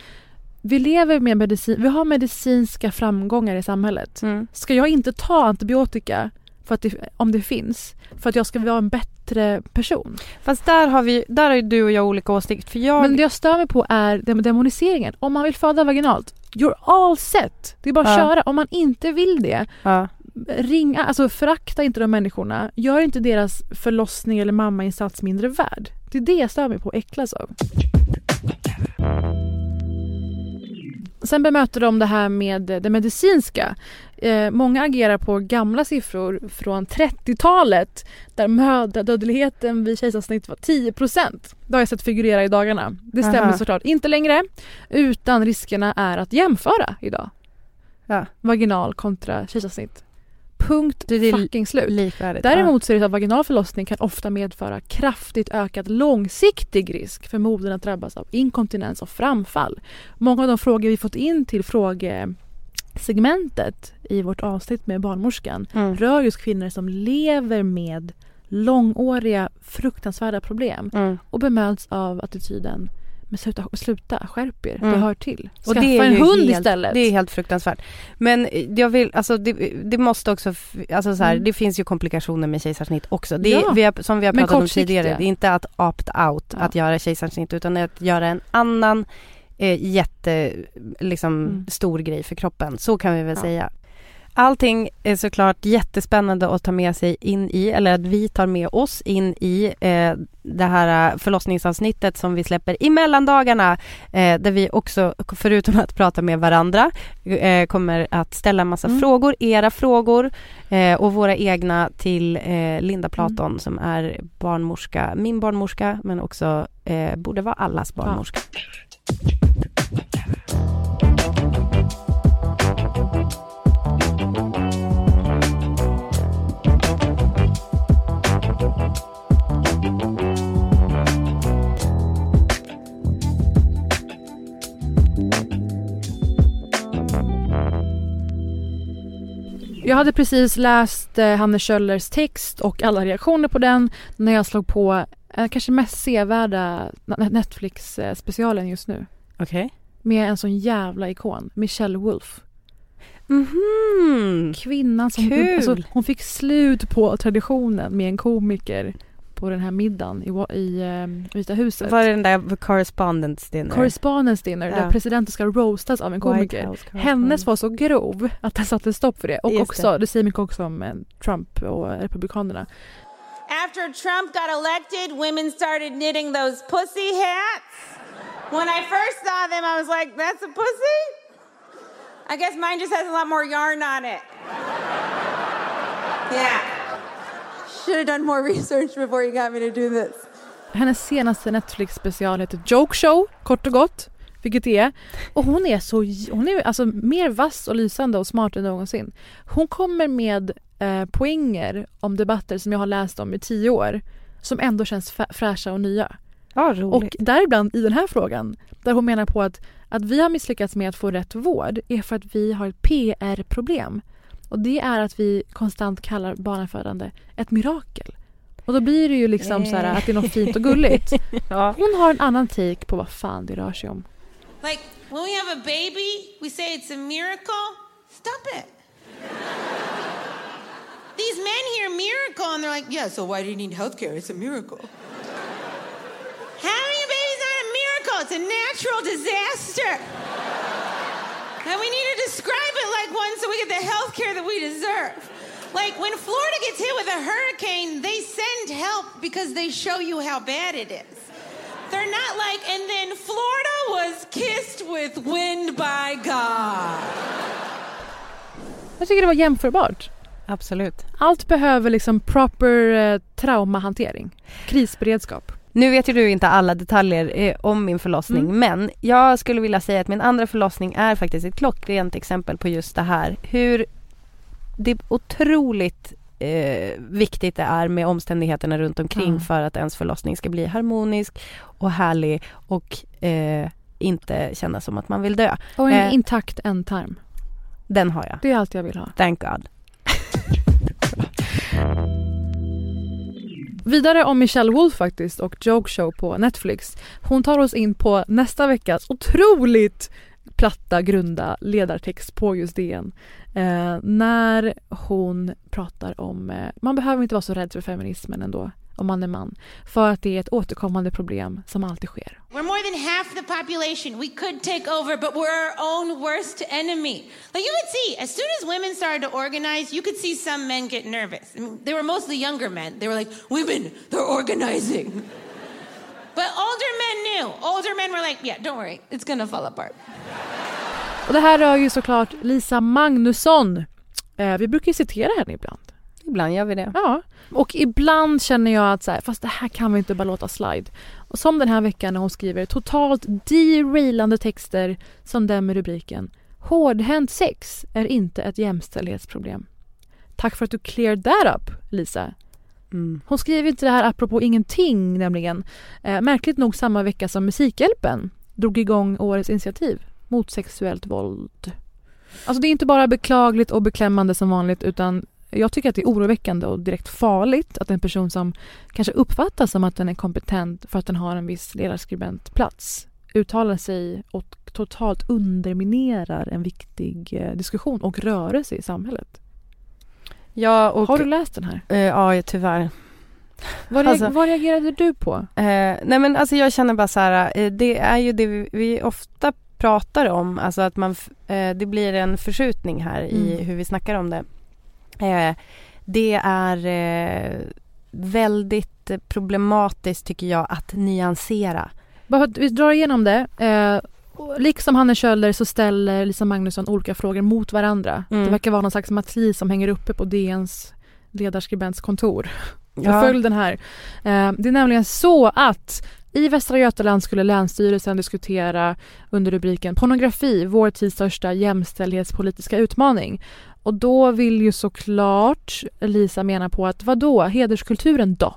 Vi lever med medicin, vi har medicinska framgångar i samhället. Mm. Ska jag inte ta antibiotika för att det, om det finns för att jag ska vara en bättre person? Fast där har, vi, där har ju du och jag olika åsikter. För jag, Men det jag stör mig på är dem- demoniseringen. Om man vill föda vaginalt, you're all set. Det är bara att Ja. köra. Om man inte vill det, ja. ringa, alltså förakta inte de människorna. Gör inte deras förlossning eller mammainsats mindre värd. Det är det jag stör mig på och äcklas av. Sen bemöter de det här med det medicinska. Eh, många agerar på gamla siffror från 30-talet där mödradödligheten vid kejsarsnitt var 10 Det har jag sett figurera i dagarna. Det stämmer Aha. såklart inte längre. Utan riskerna är att jämföra idag. Ja. Vaginal kontra kejsarsnitt. Punkt Det är fucking slut. Likvärdigt. Däremot så är det så att vaginal förlossning kan ofta medföra kraftigt ökad långsiktig risk för modern att drabbas av inkontinens och framfall. Många av de frågor vi fått in till frågesegmentet i vårt avsnitt med barnmorskan. Mm. rör just kvinnor som lever med långåriga fruktansvärda problem Mm. och bemöts av attityden men sluta, sluta skärp er, det Mm. hör till. Och Skaffa det är en hund helt, istället. Det är helt fruktansvärt. Men jag vill, alltså det, det måste också, alltså så här, Mm. det finns ju komplikationer med kejsarsnitt också. Det, Ja. vi har, som vi har pratat om tidigare, det är inte att opt out Ja. att göra kejsarsnitt utan att göra en annan eh, jätte, liksom Mm. stor grej för kroppen. Så kan vi väl Ja. säga. Allting är såklart jättespännande att ta med sig in i, eller att vi tar med oss in i eh, det här eh, förlossningsavsnittet som vi släpper i mellandagarna eh, där vi också, förutom att prata med varandra, eh, kommer att ställa en massa Mm. frågor, era frågor eh, och våra egna till eh, Linda Platon som är barnmorska, min barnmorska men också borde vara allas barnmorska. Jag hade precis läst eh, Hanne Kjöllers text och alla reaktioner på den när jag slog på eh, kanske mest sevärda Netflix-specialen just nu. Okej. Med en sån jävla ikon, Michelle Wolf. Mhm. Kvinnan som... Kul. Alltså, hon fick slut på traditionen med en komiker på den här middagen i, i eh, Vita huset. Var det den där correspondence dinner? Correspondence dinner Ja. där presidenten ska roastas av en komiker. Hennes var så grov att det satte stopp för det. Och Just också, det. säger mycket också om eh, Trump och republikanerna. After Trump got elected, women started knitting those pussy hats. When I first saw them, I was like, that's a pussy? I guess mine just has a lot more yarn on it. Yeah. Should have done more research before you got me to do this. Hennes senaste Netflix-special heter Joke Show, kort och gott. Vilket det är. Och hon är så, hon är alltså mer vass och lysande och smart än någonsin. Hon kommer med eh, poänger om debatter som jag har läst om i tio år. Som ändå känns fräscha och nya. Ja, Och däribland i den här frågan, där hon menar på att, att vi har misslyckats med att få rätt vård är för att vi har ett PR-problem. Och det är att vi konstant kallar barnafödande ett mirakel. Och då blir det ju liksom så här att det är något fint och gulligt. Hon har en annan take på vad fan det rör sig om. Like, when we have a baby, we say it's a miracle. Stop it. These men hear miracle and they're like, yeah, so why do you need healthcare? It's a miracle. Having a baby is not a miracle, it's a natural disaster. And we need to describe it like one so we get the health care that we deserve. Like when Florida gets hit with a hurricane, they send help because they show you how bad it is. They're not like, and then Florida was kissed with wind by God. Jag tycker det var jämförbart. Absolut. Allt behöver liksom proper eh, traumahantering. Krisberedskap. Nu vet ju du inte alla detaljer eh, om min förlossning Mm. men jag skulle vilja säga att min andra förlossning är faktiskt ett klockrent exempel på just det här. Hur det är otroligt eh, viktigt det är med omständigheterna runt omkring Ja. för att ens förlossning ska bli harmonisk och härlig och eh, inte kännas som att man vill dö. Och en Eh. intakt ändtarm. Den har jag. Det är allt jag vill ha. Thank God. Vidare om Michelle Wolf faktiskt och Joke Show på Netflix. Hon tar oss in på nästa veckas otroligt platta, grunda ledartext på just DN. Eh, när hon pratar om, eh, man behöver inte vara så rädd för feminismen ändå om man är man. För att det är ett återkommande problem som alltid sker. We're more than half the population. We could take over, but we're our own worst enemy. Like you could see, as soon as women started to organize, you could see some men get nervous. I mean, they were mostly younger men. They were like, women, they're organizing. But older men knew. Older men were like, yeah, don't worry, it's gonna fall apart. Och det här rör ju såklart Lisa Magnusson. Eh, vi brukar ju citera henne ibland. Ibland gör vi det. Ja, och ibland känner jag att så här, fast det här kan vi inte bara låta slide. Och som den här veckan när hon skriver totalt derailande texter som den med rubriken Hårdhänt sex är inte ett jämställdhetsproblem. Tack för att du cleared that up, Lisa. Mm. Hon skriver inte det här apropå ingenting nämligen. Eh, märkligt nog samma vecka som Musikhjälpen drog igång årets initiativ mot sexuellt våld. Alltså det är inte bara beklagligt och beklämmande som vanligt utan jag tycker att det är oroväckande och direkt farligt att en person som kanske uppfattas som att den är kompetent för att den har en viss ledarskribentplats uttalar sig och totalt underminerar en viktig eh, diskussion och rörelse i samhället. Ja, och, Har du läst den här? eh, ja, tyvärr. Vad, Alltså- vad reagerade du på? Eh, nej men alltså jag känner bara så här, eh, det är ju det vi, vi ofta pratar om, alltså att man, eh, det blir en förskjutning här i Mm. hur vi snackar om det. Eh, det är eh, väldigt problematiskt tycker jag att nyansera. Vi drar igenom det. Eh, liksom Hanne Kjöller så ställer Lisa Magnusson olika frågor mot varandra. Mm. Det verkar vara någon slags matris som hänger uppe på DNs ledarskribents kontor. Ja. Jag följ den här. Det är nämligen så att i Västra Götaland skulle Länsstyrelsen diskutera under rubriken Pornografi, vår tids största jämställdhetspolitiska utmaning. Och då vill ju såklart Lisa mena på att vad då hederskulturen då?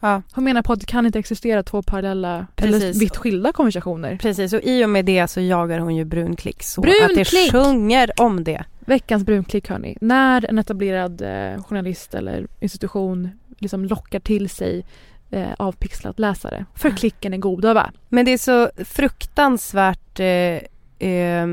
Ja. Hon menar på att det kan inte existera två parallella eller Precis. vitt skilda konversationer. Precis, och i och med det så jagar hon ju brunklick så att Brunklick! det sjunger om det. Veckans brunklick hörni. När en etablerad eh, journalist eller institution liksom lockar till sig eh, avpixlat läsare. För klicken är goda va? Men det är så fruktansvärt eh, eh,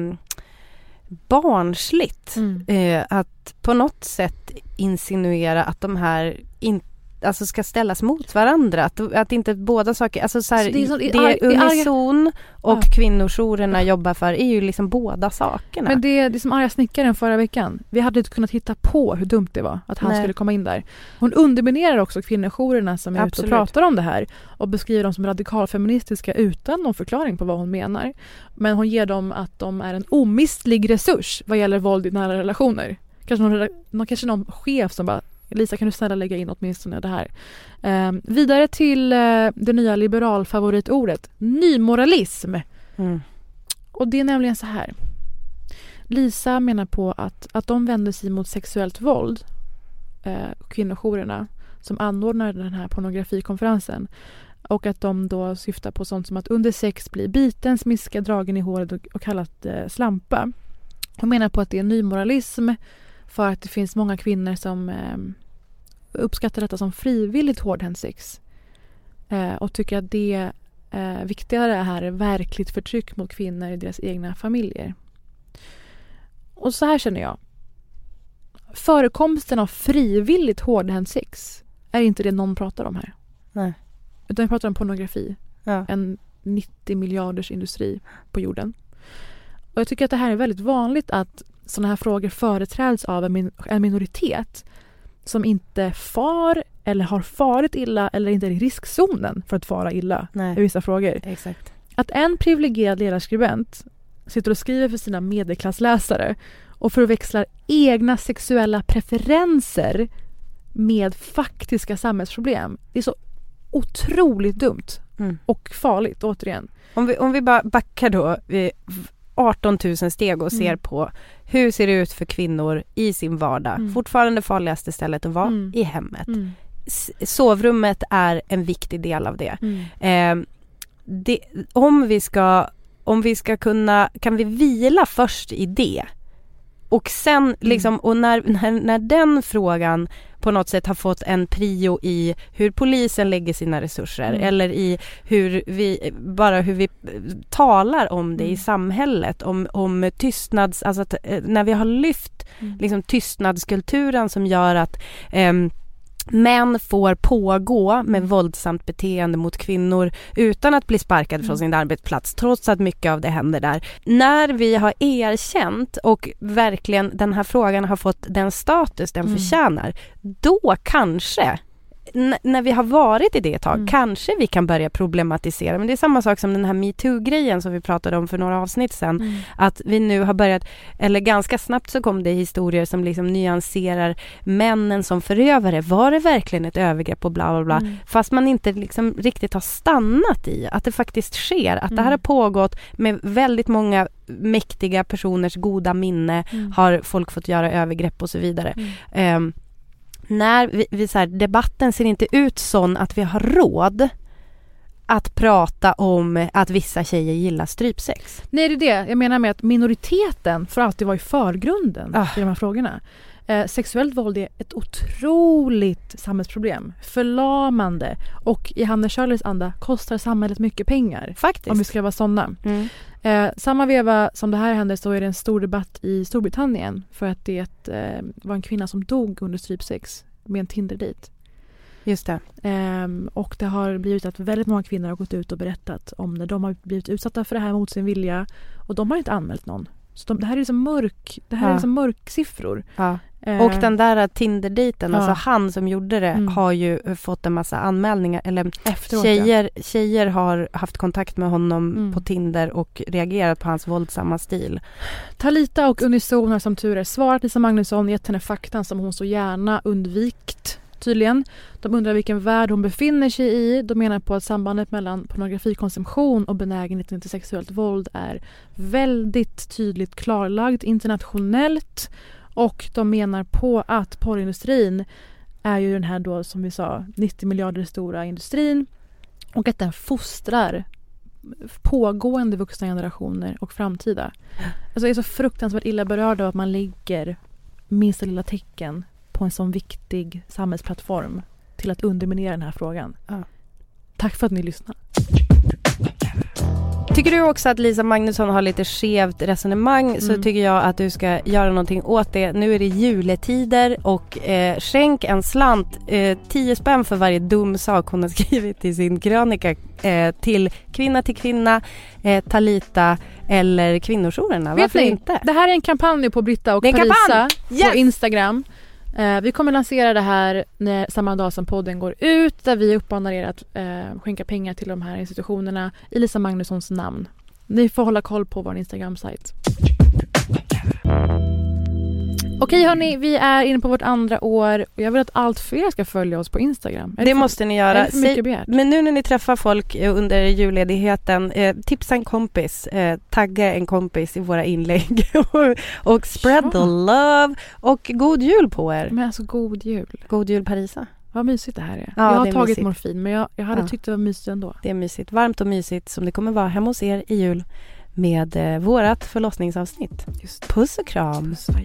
barnsligt eh, att på något sätt insinuera att de här inte Alltså ska ställas mot varandra, att, att inte båda saker, alltså så här, Så det är så- det arga- Unison och Ja. kvinnojourerna jobbar för är ju liksom båda sakerna. Men det, det är som arga snickaren förra veckan. Vi hade inte kunnat hitta på hur dumt det var att han Nej. skulle komma in där. Hon underminerar också kvinnojourerna som är ute och pratar om det här och beskriver dem som radikalfeministiska utan någon förklaring på vad hon menar. Men hon ger dem att de är en omistlig resurs vad gäller våld i nära relationer. Kanske någon, någon, kanske någon chef som bara Lisa kan du snälla lägga in åtminstone det här. Ehm, vidare till eh, det nya liberalfavoritordet nymoralism. Mm. Och det är nämligen så här. Lisa menar på att, att de vänder sig mot sexuellt våld, eh, kvinnojourerna som anordnar den här pornografikonferensen och att de då syftar på sånt som att under sex bli biten, smiskad, dragen i håret och, och kallat eh, slampa. Hon menar på att det är nymoralism för att det finns många kvinnor som eh, uppskattar detta som frivilligt hårdhänt sex eh, och tycker att det eh, viktigare här är verkligt förtryck mot kvinnor i deras egna familjer. Och så här känner jag. Förekomsten av frivilligt hårdhänt sex är inte det någon pratar om här. Nej. Utan vi pratar om pornografi. Ja. En 90 miljarders industri på jorden. Och jag tycker att det här är väldigt vanligt att sådana här frågor företräds av en, min- en minoritet som inte far eller har farit illa eller inte är i riskzonen för att fara illa i Nej, vissa frågor. exakt. Att en privilegierad ledarskribent sitter och skriver för sina medelklassläsare och förväxlar egna sexuella preferenser med faktiska samhällsproblem. Det är så otroligt dumt Mm. och farligt återigen. Om vi, om vi bara backar då 18 000 steg och ser Mm. på hur ser det ut för kvinnor i sin vardag. Mm. Fortfarande farligaste stället att vara Mm. i hemmet. Mm. Sovrummet är en viktig del av det. Eh, det om vi ska om vi ska kunna, kan vi vila först i det? Och sen liksom, och när, när, när den frågan på något sätt har fått en prio i hur polisen lägger sina resurser Mm. eller i hur vi, bara hur vi talar om det i Mm. samhället, om, om tystnads, alltså att, eh, när vi har lyft Mm. liksom tystnadskulturen som gör att ehm, män får pågå med våldsamt beteende mot kvinnor utan att bli sparkad från Mm. sin arbetsplats trots att mycket av det händer där. När vi har erkänt och verkligen den här frågan har fått den status den Mm. förtjänar, då kanske när vi har varit i det ett tag, Mm. kanske vi kan börja problematisera. Men det är samma sak som den här metoo-grejen som vi pratade om för några avsnitt sedan. Mm. Att vi nu har börjat, eller ganska snabbt så kom det historier som liksom nyanserar männen som förövare. Var det verkligen ett övergrepp och bla bla bla. Mm. Fast man inte liksom riktigt har stannat i att det faktiskt sker. Att det här Mm. har pågått med väldigt många mäktiga personers goda minne Mm. har folk fått göra övergrepp och så vidare. Mm. När vi, vi så här, debatten ser inte ut sån att vi har råd att prata om att vissa tjejer gillar strypsex. Nej, det är det. Jag menar med att minoriteten får alltid vara i förgrunden Ah. i de här frågorna. Eh, sexuellt våld är ett otroligt samhällsproblem. Förlamande och i Hanne Charlies anda kostar samhället mycket pengar. Faktiskt. Om vi ska vara sådana. Mm. Eh, samma veva som det här hände så är det en stor debatt i Storbritannien för att det eh, var en kvinna som dog under strypsex med en Tinder-dejt. Just det. Ehm, och det har blivit att väldigt många kvinnor har gått ut och berättat om när de har blivit utsatta för det här mot sin vilja och de har inte anmält någon. Så de, det här är liksom mörk, det här Ja. är liksom mörksiffror. Ja. Eh, Och den där Tinder-dejten, Ja. alltså han som gjorde det Mm. har ju fått en massa anmälningar, eller efteråt, tjejer, tjejer har haft kontakt med honom Mm. på Tinder och reagerat på hans våldsamma stil. Talita och Unison har som tur är svarat Lisa Magnusson, gett henne faktan som hon så gärna undvikt tydligen. De undrar vilken värld hon befinner sig i. De menar på att sambandet mellan pornografikonsumtion och benägenheten till sexuellt våld är väldigt tydligt klarlagd internationellt. Och de menar på att porrindustrin är ju den här då som vi sa 90 miljarder stora industrin och att den fostrar pågående vuxna generationer och framtida. Alltså jag är så fruktansvärt illa berörd av att man lägger minsta lilla tecken på en sån viktig samhällsplattform till att underminera den här frågan. Ja. Tack för att ni lyssnar. Tycker du också att Lisa Magnusson har lite skevt resonemang så Mm. tycker jag att du ska göra någonting åt det. Nu är det juletider och eh, skänk en slant, eh, 10 spänn för varje dum sak hon har skrivit i sin krönika eh, till Kvinna till Kvinna, eh, Talita eller kvinnojourerna. Varför ni, inte? Det här är en kampanj på Britta och Parisa kampanj! Yes! på Instagram. Eh, vi kommer lansera det här när, samma dag som podden går ut där vi uppmanar er att eh, skänka pengar till de här institutionerna i Lisa Magnussons namn. Ni får hålla koll på vår Instagram-sajt. Okej hörni, vi är inne på vårt andra år och jag vill att allt fler ska följa oss på Instagram. Är Det för- måste ni göra. det Säg-? Men nu när ni träffar folk eh, under julledigheten, eh, tipsa en kompis, eh, tagga en kompis i våra inlägg och, och spread Ja. the love och god jul på er. Men alltså god jul. God jul Parisa. Vad mysigt det här är. Ja, jag har det är tagit mysigt. morfin men jag, jag hade Ja. tyckt det var mysigt ändå. Det är mysigt, varmt och mysigt som det kommer vara hemma hos er i jul med eh, vårat förlossningsavsnitt. Puss och kram! Puss och